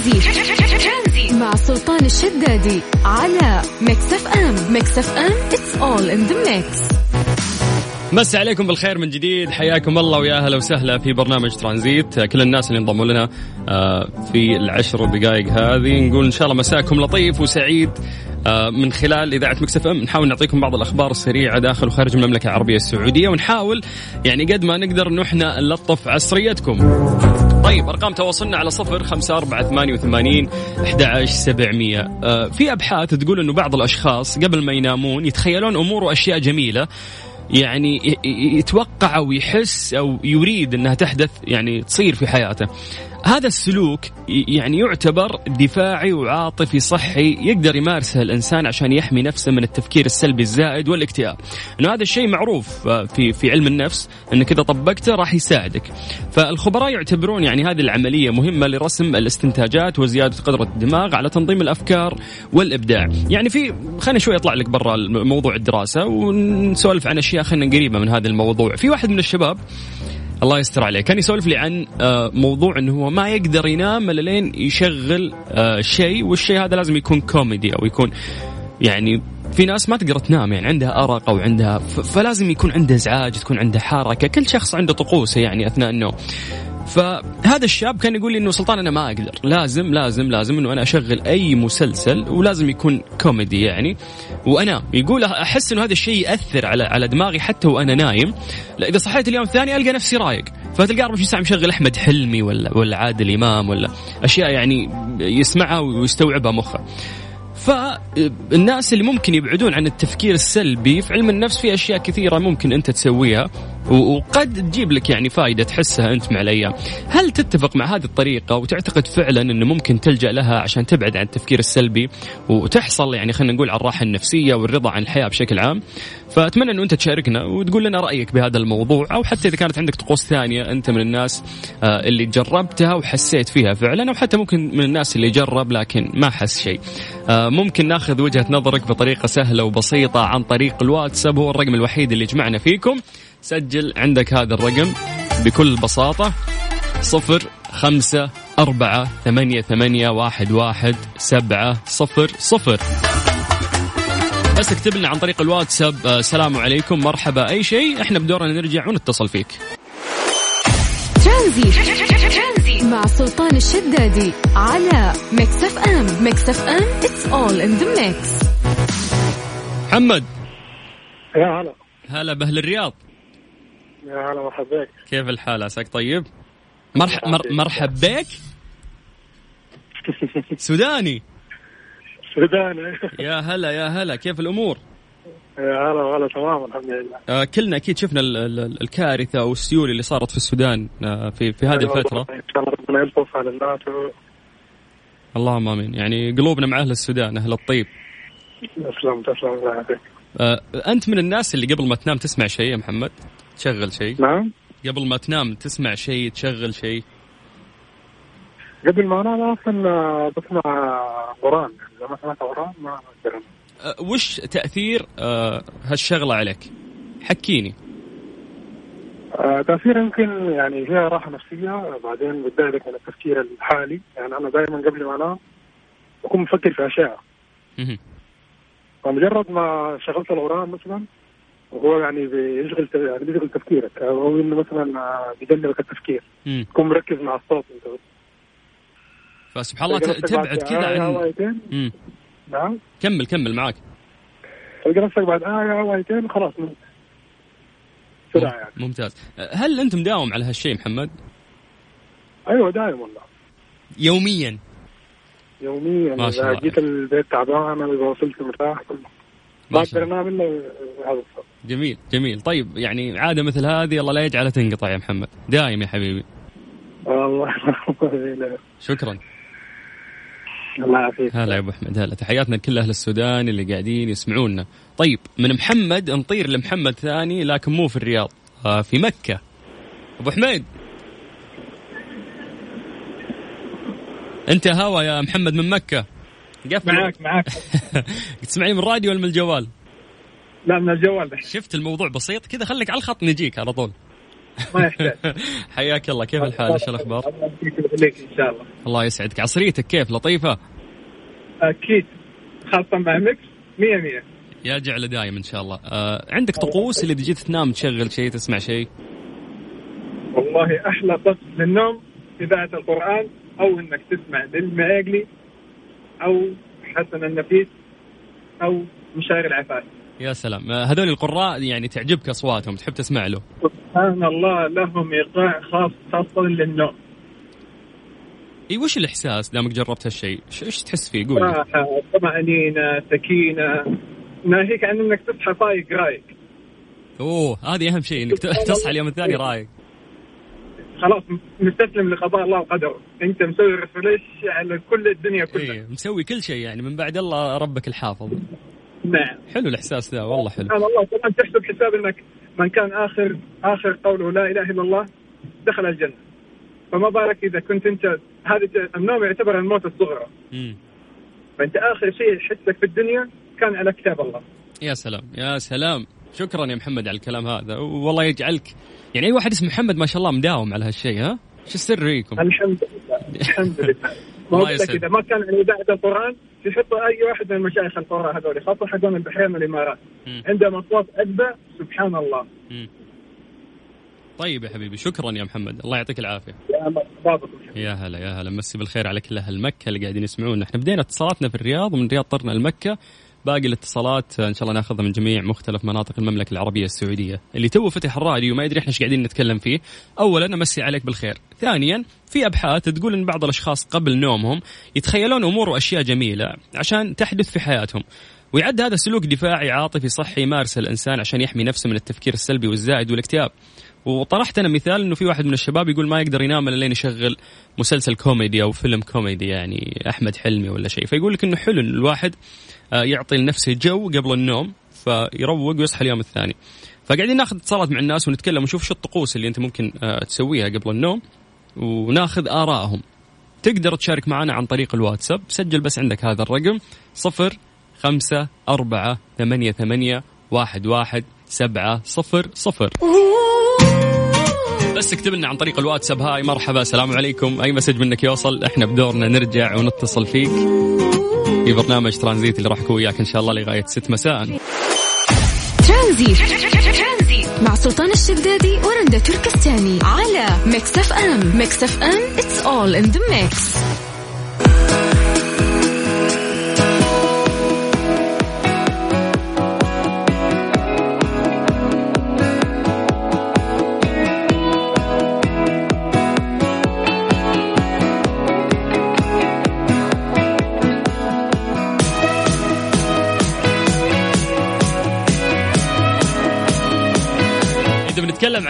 ترانزيت مع سلطان الشدادي على Mix FM Mix FM it's all in the mix مسا عليكم بالخير من جديد. حياكم الله ويا أهلا وسهلا في برنامج ترانزيت. كل الناس اللي انضموا لنا آه، في العشر دقائق هذه. نقول إن شاء الله مساكم لطيف وسعيد آه، من خلال إذاعة Mix FM نحاول نعطيكم بعض الأخبار السريعة داخل وخارج المملكة العربية السعودية ونحاول يعني قد ما نقدر انه إحنا نلطف عصريتكم. طيب أرقام تواصلنا على صفر خمسة أربعة ثمانية وثمانين أحد سبعمية آه في أبحاث تقول أنه بعض الأشخاص قبل ما ينامون يتخيلون أمور وأشياء جميلة يعني يتوقع أو يحس أو يريد إنها تحدث يعني تصير في حياته. هذا السلوك يعني يعتبر دفاعي وعاطفي صحي يقدر يمارسه الإنسان عشان يحمي نفسه من التفكير السلبي الزائد والاكتئاب. إنه هذا الشيء معروف في في علم النفس إنك إذا طبقته راح يساعدك. فالخبراء يعتبرون يعني هذه العملية مهمة لرسم الاستنتاجات وزيادة قدرة الدماغ على تنظيم الأفكار والإبداع. يعني في خلينا شوي أطلع لك برا موضوع الدراسة ونسولف عن أشياء خلينا قريبه من هذا الموضوع. في واحد من الشباب الله يستر عليه كان يسولف لي عن آه، موضوع إنه هو ما يقدر ينام إلا لين يشغل آه، شيء والشيء هذا لازم يكون كوميدي أو يكون يعني في ناس ما تقدر تنام يعني عندها أرق أو عندها فلازم يكون عنده إزعاج تكون عنده حركة. كل شخص عنده طقوسه يعني أثناء النوم. فهذا الشاب كان يقول لي إنه سلطان أنا ما أقدر. لازم لازم لازم إنه أنا أشغل أي مسلسل ولازم يكون كوميدي يعني. وأنا يقول أحس إنه هذا الشيء يأثر على على دماغي حتى وأنا نايم. لا إذا صحيت اليوم الثاني ألقى نفسي رايق. فتلقى 24 ساعة مشغل أحمد حلمي ولا ولا عادل إمام ولا أشياء يعني يسمعها ويستوعبها مخه. فالناس اللي ممكن يبعدون عن التفكير السلبي في علم النفس في أشياء كثيرة ممكن أنت تسويها. وقد تجيب لك يعني فائده تحسها أنت مع الأيام. هل تتفق مع هذه الطريقة وتعتقد فعلا إنه ممكن تلجأ لها عشان تبعد عن التفكير السلبي وتحصل يعني خلينا نقول على الراحة النفسية والرضا عن الحياة بشكل عام؟ فأتمنى إنه أنت تشاركنا وتقول لنا رأيك بهذا الموضوع أو حتى إذا كانت عندك طقوس ثانية أنت من الناس آه، اللي جربتها وحسيت فيها فعلا أو حتى ممكن من الناس اللي جرب لكن ما حس شيء. آه، ممكن ناخذ وجهة نظرك بطريقة سهلة وبسيطة عن طريق الواتساب هو الرقم الوحيد اللي يجمعنا فيكم. سجل عندك هذا الرقم بكل بساطة صفر خمسة أربعة ثمانية ثمانية واحد واحد سبعة صفر صفر. بس اكتب لنا عن طريق الواتساب آه، سلام عليكم مرحبا. أي شيء إحنا بدورنا نرجع ونتصل فيك. ترانزيت مع سلطان الشدادي على Mix FM. Mix FM it's all in the mix. محمد. يا هلا. هلا بأهل الرياض. يا هلا مرحبا بك. كيف الحال عساك طيب؟ مرح... مر... مرحب بك؟ سوداني. سوداني. يا هلا يا هلا. كيف الأمور؟ يا هلا هلا تمام الحمد لله. آه كلنا أكيد شفنا ال... ال... الكارثة والسيول اللي صارت في السودان آه في في هذه الفترة. شاء الله ربنا يلطف على الناس. اللهم آمين. يعني قلوبنا مع أهل السودان أهل الطيب. تسلم تسلم الله يعافيك. آه أنت من الناس اللي قبل ما تنام تسمع شيء يا محمد؟ تشغل شيء؟ نعم. قبل ما تنام تسمع شيء تشغل شيء؟ قبل ما أنام أصلا بسمع قرآن. إذا ما سمعت قرآن ما أقدر. أه وش تأثير أه هالشغلة عليك؟ حكيني. آه تأثير يمكن يعني فيها راحة نفسية بعدين بتبعدك عن التفكير الحالي. يعني أنا دائما قبل ما أنام بكون مفكر في أشياء. فمجرد ما شغلت القرآن مثلا وهو يعني بيشغل يعني بيشغل تفكيرك. أو إنه مثلا بيقلبك التفكير. تكون مركز مع الصوت أنت فسبحان الله تبعد كذا عن نعم. كمل كمل معاك. تلقى نفسك بعد آية أو آيتين خلاص من يعني. ممتاز. هل أنت مداوم على هالشيء محمد؟ أيوه دايم والله. يوميا. يوميا. ما شاء الله. جيت البيت تعبان إذا وصلت مرتاح ما أقدر أنام إلا هذا الصوت. جميل جميل. طيب يعني عادة مثل هذه الله لا يجعلها تنقطع يا محمد. دايم يا حبيبي. الله شكرا. الله يعافيك. هلا يا أبو أحمد هلا. تحياتنا لكل أهل السودان اللي قاعدين يسمعونا. طيب من محمد نطير لمحمد ثاني لكن مو في الرياض. آه في مكة. أبو حميد أنت هوا يا محمد من مكة. قفل. معاك معاك. تسمعني من الراديو ولا من الجوال؟ لا من الجوال. بس شفت الموضوع بسيط كذا خليك على الخط نجيك على طول. ما يحتاج. حياك الله كيف الحال؟ إيش الأخبار؟ الله يخليك إن شاء الله. الله يسعدك. عصريتك كيف؟ لطيفة؟ أكيد. خاصة مع ميكس 100 100 يا جعله دايم إن شاء الله. آه عندك طقوس اللي جيت تنام تشغل شيء تسمع شيء؟ والله أحلى طقس للنوم إذاعة القرآن أو إنك تسمع للمعاقلي أو حسن النفيس أو مشاعر العفاف يا سلام. آه هذول القراء يعني تعجبك أصواتهم تحب تسمع له. سبحان الله لهم إيقاع خاص خاصة للنوم. إي وش الإحساس دامك جربت هالشيء؟ إيش تحس فيه؟ قول. راحة طمأنينة سكينة. ناهيك عن إنك تصحى فايق رايق. أوه هذه أهم شيء إنك تصحى اليوم الثاني رايق. خلاص مستسلم لقضاء الله وقدره. أنت مسوي refresh على كل الدنيا كلها. إي مسوي كل شيء يعني من بعد الله ربك الحافظ. نعم. حلو الإحساس ذا والله حلو. سبحان الله. طبعا تحسب حساب إنك من كان آخر آخر قوله لا إله إلا الله دخل الجنة. فما بالك إذا كنت أنت هذا النوم يعتبر الموت الصغرى. مم. فأنت آخر شيء يحسك في الدنيا كان على كتاب الله. يا سلام يا سلام. شكرا يا محمد على الكلام هذا. والله يجعلك يعني أي واحد اسمه محمد ما شاء الله مداوم على هالشيء ها؟ شو السر فيكم؟ الحمد لله. الحمد لله. ما. اذا ما كان عن إذاعة القرآن يحطوا أي واحد من المشايخ القراء هذول. خاصة حقون البحرين والإمارات. عندهم أصوات اجدى سبحان الله. طيب يا حبيبي شكرا يا محمد. الله يعطيك العافية. يا هلا يا هلا مسي بالخير على كل أهل مكة اللي قاعدين يسمعونا. إحنا بدينا اتصالاتنا في الرياض ومن الرياض طرنا لمكة. باقي الاتصالات إن شاء الله ناخذها من جميع مختلف مناطق المملكة العربية السعودية. اللي تو فتح الراديو ما يدري إحنا إيش قاعدين نتكلم فيه. اولا أمسي عليك بالخير. ثانيا في أبحاث تقول إن بعض الأشخاص قبل نومهم يتخيلون أمور وأشياء جميلة عشان تحدث في حياتهم. ويعد هذا سلوك دفاعي عاطفي صحي يمارسه الإنسان عشان يحمي نفسه من التفكير السلبي والزائد والاكتئاب. وطرحت أنا مثال إنه في واحد من الشباب يقول ما يقدر ينام إلا لين يشغل مسلسل كوميدي أو فيلم كوميدي يعني أحمد حلمي ولا شيء. فيقول لك إنه حلو الواحد يعطي لنفسه جو قبل النوم فيروق ويصحى اليوم الثاني. فقاعدين ناخذ اتصالات مع الناس ونتكلم ونشوف شو الطقوس اللي انت ممكن آه، تسويها قبل النوم وناخذ ارائهم تقدر تشارك معنا عن طريق الواتساب سجل بس عندك هذا الرقم صفر خمسة أربعة ثمانية ثمانية واحد واحد سبعة صفر صفر. بس اكتب لنا عن طريق الواتساب hi مرحبا السلام عليكم. أي message منك يوصل إحنا بدورنا نرجع ونتصل فيك. في برنامج ترانزيت اللي راح اكون وياك إن شاء الله لغاية 6 مساء. ترانزيت. مع سلطان الشدادي ورندا تركستاني على Mix FM. Mix FM it's all in the mix.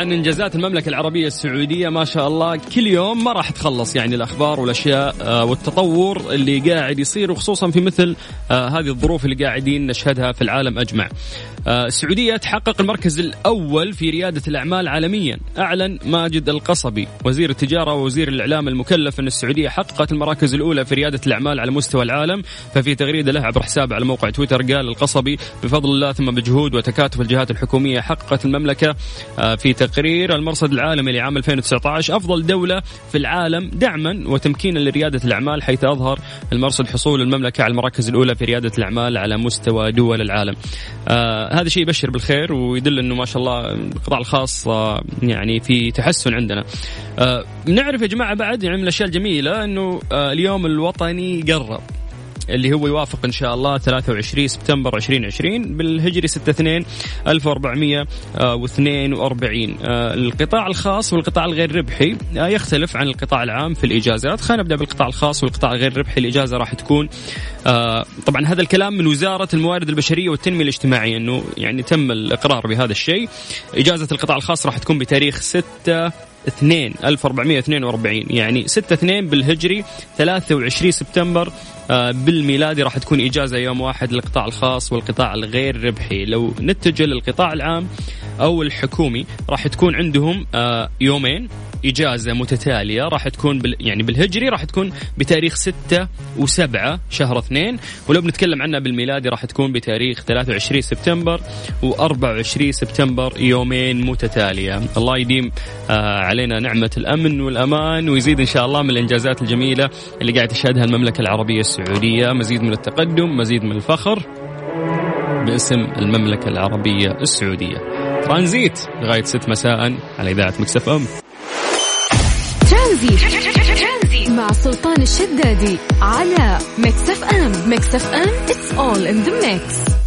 عن إنجازات المملكة العربية السعودية ما شاء الله كل يوم ما راح تخلص يعني الأخبار والأشياء آه، والتطور اللي قاعد يصير وخصوصا في مثل آه، هذه الظروف اللي قاعدين نشهدها في العالم أجمع. آه، السعودية تحقق المركز الأول في ريادة الأعمال عالميا، أعلن ماجد القصبي وزير التجارة ووزير الإعلام المكلف أن السعودية حققت المراكز الأولى في ريادة الأعمال على مستوى العالم، ففي تغريدة له عبر حسابه على موقع تويتر قال القصبي بفضل الله ثم بجهود وتكاتف الجهات الحكومية حققت المملكة في تقرير المرصد العالمي لعام 2019 أفضل دولة في العالم دعما وتمكينا لريادة الأعمال حيث أظهر المرصد حصول المملكة على المراكز الأولى في ريادة الأعمال على مستوى دول العالم. آه هذا شيء يبشر بالخير ويدل إنه ما شاء الله القطاع الخاص آه يعني في تحسن عندنا. آه نعرف يا جماعة بعد يعني من الأشياء الجميلة إنه آه اليوم الوطني قرب. اللي هو يوافق إن شاء الله 23 سبتمبر 2020 بالهجري 6 2 1442 آه، القطاع الخاص والقطاع الغير ربحي آه، يختلف عن القطاع العام في الإجازات. خلينا نبدأ بالقطاع الخاص والقطاع الغير ربحي. الإجازة راح تكون آه، طبعا هذا الكلام من وزارة الموارد البشرية والتنمية الاجتماعية إنه يعني تم الإقرار بهذا الشيء. إجازة القطاع الخاص راح تكون بتاريخ 6 2 1442 يعني 6 2 بالهجري 23 سبتمبر آه، بالميلادي راح تكون إجازة يوم واحد للقطاع الخاص والقطاع الغير ربحي. لو نتجه للقطاع العام أو الحكومي راح تكون عندهم آه، يومين. إجازة متتالية راح تكون بال يعني بالهجري راح تكون بتاريخ 6 و7 شهر 2 ولو بنتكلم عنها بالميلادي راح تكون بتاريخ 23 سبتمبر و24 سبتمبر يومين متتالية. الله يديم آه علينا نعمة الأمن والأمان ويزيد إن شاء الله من الإنجازات الجميلة اللي قاعد تشهدها المملكة العربية السعودية. مزيد من التقدم مزيد من الفخر باسم المملكة العربية السعودية. ترانزيت لغاية 6 مساء على إذاعة Mix FM. ترانزيت مع سلطان الشدادي على Mix FM. Mix FM it's all in the mix.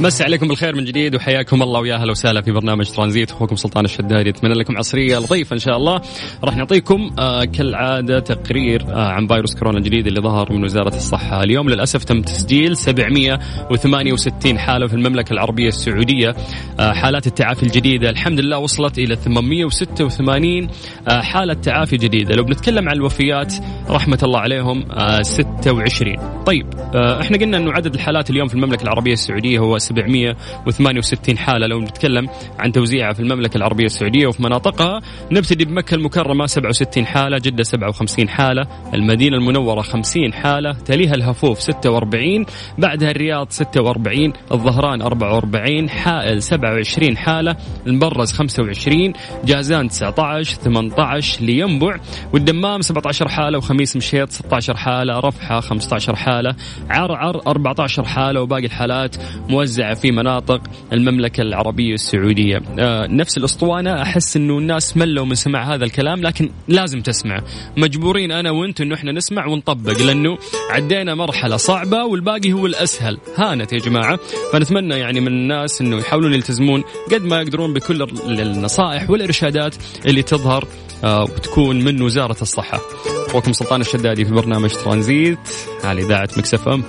مسي عليكم بالخير من جديد وحياكم الله ويا أهلا وسهلا في برنامج ترانزيت. أخوكم سلطان الشدادي أتمنى لكم عصرية لطيفة إن شاء الله. راح نعطيكم آه كالعادة تقرير آه عن فيروس كورونا الجديد اللي ظهر من وزارة الصحة. اليوم للأسف تم تسجيل 768 حالة في المملكة العربية السعودية. آه حالات التعافي الجديدة الحمد لله وصلت إلى 886 آه حالة تعافي جديدة. لو بنتكلم عن الوفيات رحمة الله عليهم آه 26 طيب إحنا قلنا إنه عدد الحالات اليوم في المملكة العربية السعودية هو 768 حالة. لو نتكلم عن توزيعها في المملكة العربية السعودية وفي مناطقها نبتدي بمكة المكرمة 67 حالة جدة 57 حالة المدينة المنورة 50 حالة تليها الهفوف 46 بعدها الرياض 46 الظهران 44 حائل 27 حالة المبرز 25 جازان 19 18 لينبع والدمام 17 حالة وخميس مشيط 16 حالة رفحة 15 حالة عرعر 14 حالة وباقي الحالات موزعة. في مناطق المملكة العربية السعودية. آه نفس الأسطوانة أحس أنه الناس ملوا من سماع هذا الكلام لكن لازم تسمع. مجبورين أنا وأنت أنه إحنا نسمع ونطبق لأنه عدينا مرحلة صعبة والباقي هو الأسهل. هانت يا جماعة. فنتمنى يعني من الناس أنه يحاولون يلتزمون قد ما يقدرون بكل النصائح والإرشادات اللي تظهر آه وتكون من وزارة الصحة. أخوكم سلطان الشدادي في برنامج ترانزيت على إذاعة Mix FM.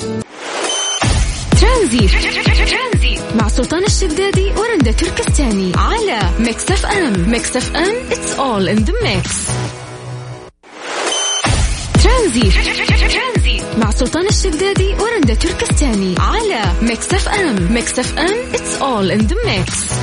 ترانزيت. مع سلطان الشدادي ورندا تركستاني على Mix FM Mix FM it's all in the mix. ترانزيت. مع سلطان الشدادي ورندا تركستاني على Mix FM Mix FM it's all in the mix.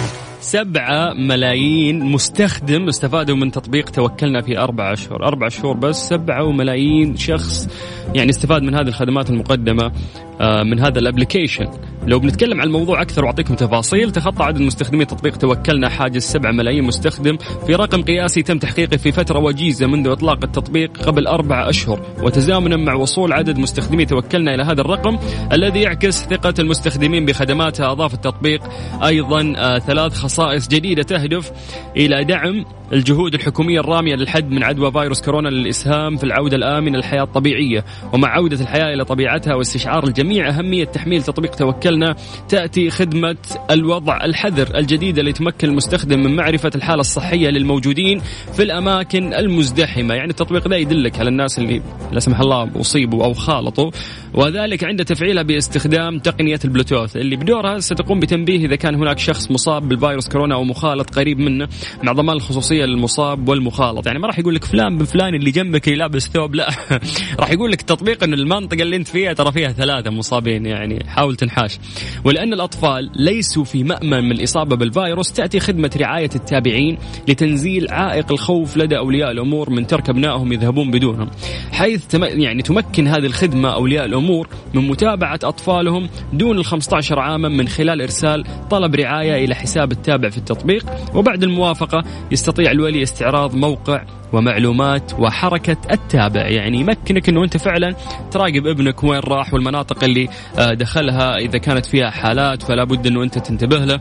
سبعة ملايين مستخدم استفادوا من تطبيق توكلنا في أربع أشهر أربع شهور بس سبعة وملايين شخص يعني استفاد من هذه الخدمات المقدمة آه، من هذا ال application. لو بنتكلم عن الموضوع أكثر وأعطيكم تفاصيل تخطى عدد مستخدمي تطبيق توكلنا حاجز 7 ملايين مستخدم في رقم قياسي تم تحقيقه في فترة وجيزة منذ إطلاق التطبيق قبل أربع أشهر. وتزامنا مع وصول عدد مستخدمي توكلنا إلى هذا الرقم الذي يعكس ثقة المستخدمين بخدماتها. أضاف التطبيق أيضا آه ثلاث خصائص جديدة تهدف إلى دعم الجهود الحكومية الرامية للحد من عدوى فيروس كورونا للإسهام في العودة الآمنة للحياة الطبيعية. ومع عودة الحياة إلى طبيعتها واستشعار الجميع أهمية تحميل تطبيق توكلنا تأتي خدمة الوضع الحذر الجديده لتمكن المستخدم من معرفة الحالة الصحية للموجودين في الأماكن المزدحمة. يعني التطبيق ذا يدلك على الناس اللي لا سمح الله أصيبوا أو خالطوا وذلك عند تفعيلها باستخدام تقنيه البلوتوث. اللي بدورها ستقوم بتنبيه إذا كان هناك شخص مصاب بالفيروس كورونا أو مخالط قريب منه. مع ضمان الخصوصيه للمصاب والمخالط. يعني ما راح يقول لك فلان بفلان اللي جنبك لابس ثوب لا. راح يقول لك التطبيق إن المنطقة اللي أنت فيها ترى فيها ثلاثة مصابين يعني حاول تنحاش. ولأن الأطفال ليسوا في مأمن من الإصابة بالفيروس تأتي خدمة رعاية التابعين لتنزيل عائق الخوف لدى أولياء الأمور من ترك أبنائهم يذهبون بدونهم. حيث تم يعني تمكن هذه الخدمة أولياء الأمور من متابعة أطفالهم دون ال 15 عاما من خلال إرسال طلب رعاية إلى حساب التابع في التطبيق. وبعد الموافقة يستطيع الولي استعراض موقع ومعلومات وحركة التابع. يعني يمكنك أنه أنت فعلا تراقب ابنك وين راح والمناطق اللي آه، دخلها إذا كانت فيها حالات فلا بد أنه أنت تنتبه له.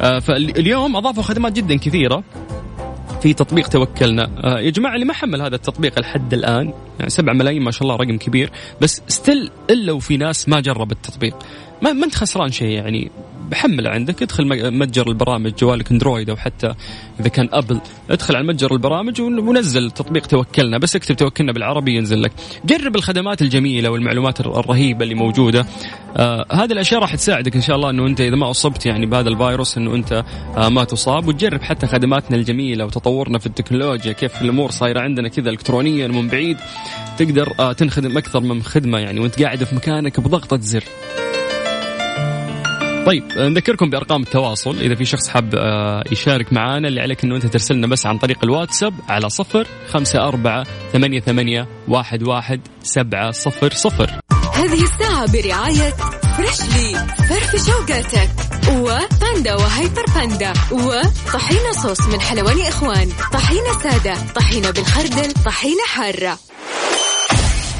آه، فاليوم أضافوا خدمات جدا كثيرة في تطبيق توكلنا. آه يا جماعة اللي ما حمل هذا التطبيق لحد الآن يعني 7 ملايين ما شاء الله رقم كبير بس still إلا وفي ناس ما جرب التطبيق. ما, ما انت خسران شيء يعني بحمله عندك. ادخل متجر البرامج جوالك Android أو حتى إذا كان Apple. ادخل على متجر البرامج ونزل تطبيق توكلنا بس اكتب توكلنا بالعربي ينزل لك. جرب الخدمات الجميلة والمعلومات الرهيبة اللي موجودة. آه هذه الأشياء راح تساعدك إن شاء الله إنه أنت إذا ما أصبت يعني بهذا الفيروس إنه أنت آه ما تصاب. وتجرب حتى خدماتنا الجميلة وتطورنا في التكنولوجيا كيف الأمور صايرة عندنا كذا الكترونيا من بعيد. تقدر آه تنخدم أكثر من خدمة يعني وأنت قاعد في مكانك بضغطة زر. طيب نذكركم بأرقام التواصل. إذا في شخص حاب آه، يشارك معنا اللي عليك إنه أنت ترسلنا بس عن طريق الواتساب على صفر خمسة أربعة ثمانية, ثمانية واحد, واحد سبعة صفر صفر. هذه الساعة برعاية فريشلي فرف شوقاتك وباندا وهيبر باندا وطحينة صوص من حلواني إخوان طحينة سادة طحينة بالخردل طحينة حارة.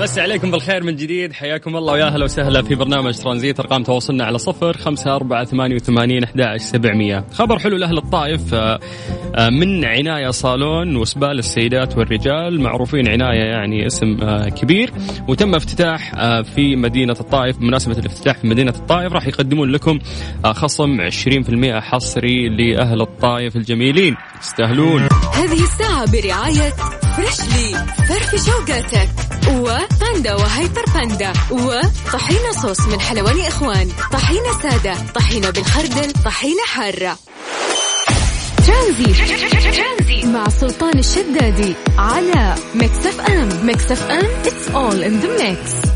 مسي عليكم بالخير من جديد. حياكم الله ويا أهلا وسهلا في برنامج ترانزيت. أرقام تواصلنا على صفر خمسة أربعة ثمانية وثمانين أحد سبعمية. خبر حلو لأهل الطائف آه، آه، من عناية صالون وسبال السيدات والرجال. معروفين عناية يعني اسم آه، كبير. وتم افتتاح في مدينة الطائف. بمناسبة الافتتاح في مدينة الطائف راح يقدمون لكم خصم 20% حصري لأهل الطائف الجميلين. تستاهلون هذه الساعة برعاية فريشلي فرف شوقاتك وباندا وهيبر باندا وطحينة صوص من حلواني إخوان طحينة سادة طحينة بالخردل طحينة حارة. ترانزي مع سلطان الشدادي على Mix FM. Mix FM it's all in the mix.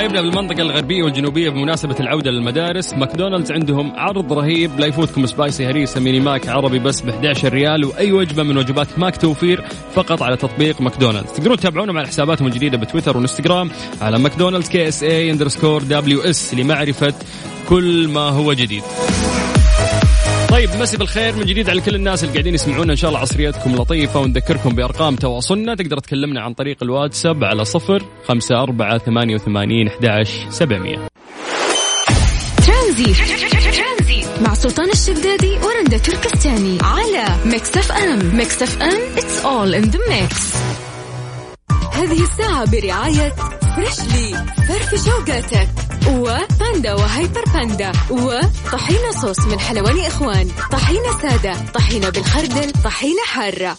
حبايبنا بالمنطقة الغربية والجنوبية بمناسبة العودة للمدارس ماكدونالدز عندهم عرض رهيب لا يفوتكم spicy هريسة mini Mac عربي بس ب 11 ريال وأي وجبة من وجبات ماك توفير فقط على تطبيق ماكدونالدز. تقدرون تتابعونا على حساباتهم الجديدة بتويتر وإنستغرام على ماكدونالدز KSA underscore WS لمعرفة كل ما هو جديد. طيب مسي بالخير من جديد على كل الناس اللي قاعدين يسمعونا. إن شاء الله عصريتكم لطيفة ونذكركم بأرقام تواصلنا. تقدر تكلمنا عن طريق الواتساب على صفر خمسة أربعة ثمانية وثمانين أحداش سبعمية. ترانزي. مع سلطان الشدادي ورندا تركستاني على Mix FM. Mix FM it's all in the mix. هذه الساعة برعاية فريشلي فرف شوقاتك وباندا وهيبر باندا وطحينة صوص من حلواني إخوان طحينة سادة طحينة بالخردل طحينة حارة.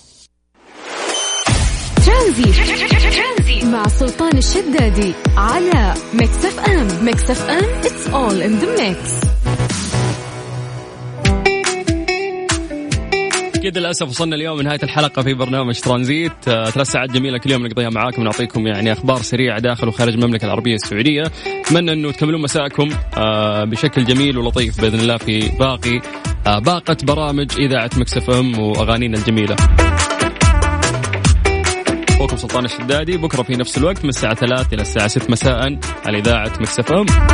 ترانزي مع سلطان الشدادي على Mix FM. Mix FM it's all in the mix. كذا للأسف وصلنا اليوم لنهاية الحلقة في برنامج ترانزيت. آه، ثلاث ساعات جميلة كل يوم نقضيها معاكم. نعطيكم يعني أخبار سريعة داخل وخارج المملكة العربية السعودية. أتمنى أنه تكملون مساءكم آه، بشكل جميل ولطيف بإذن الله في باقي آه، باقة برامج إذاعة Mix FM وأغانينا الجميلة. أخوكم سلطان الشدادي بكرة في نفس الوقت من الساعة 3 إلى الساعة 6 مساء على إذاعة مكسف إم.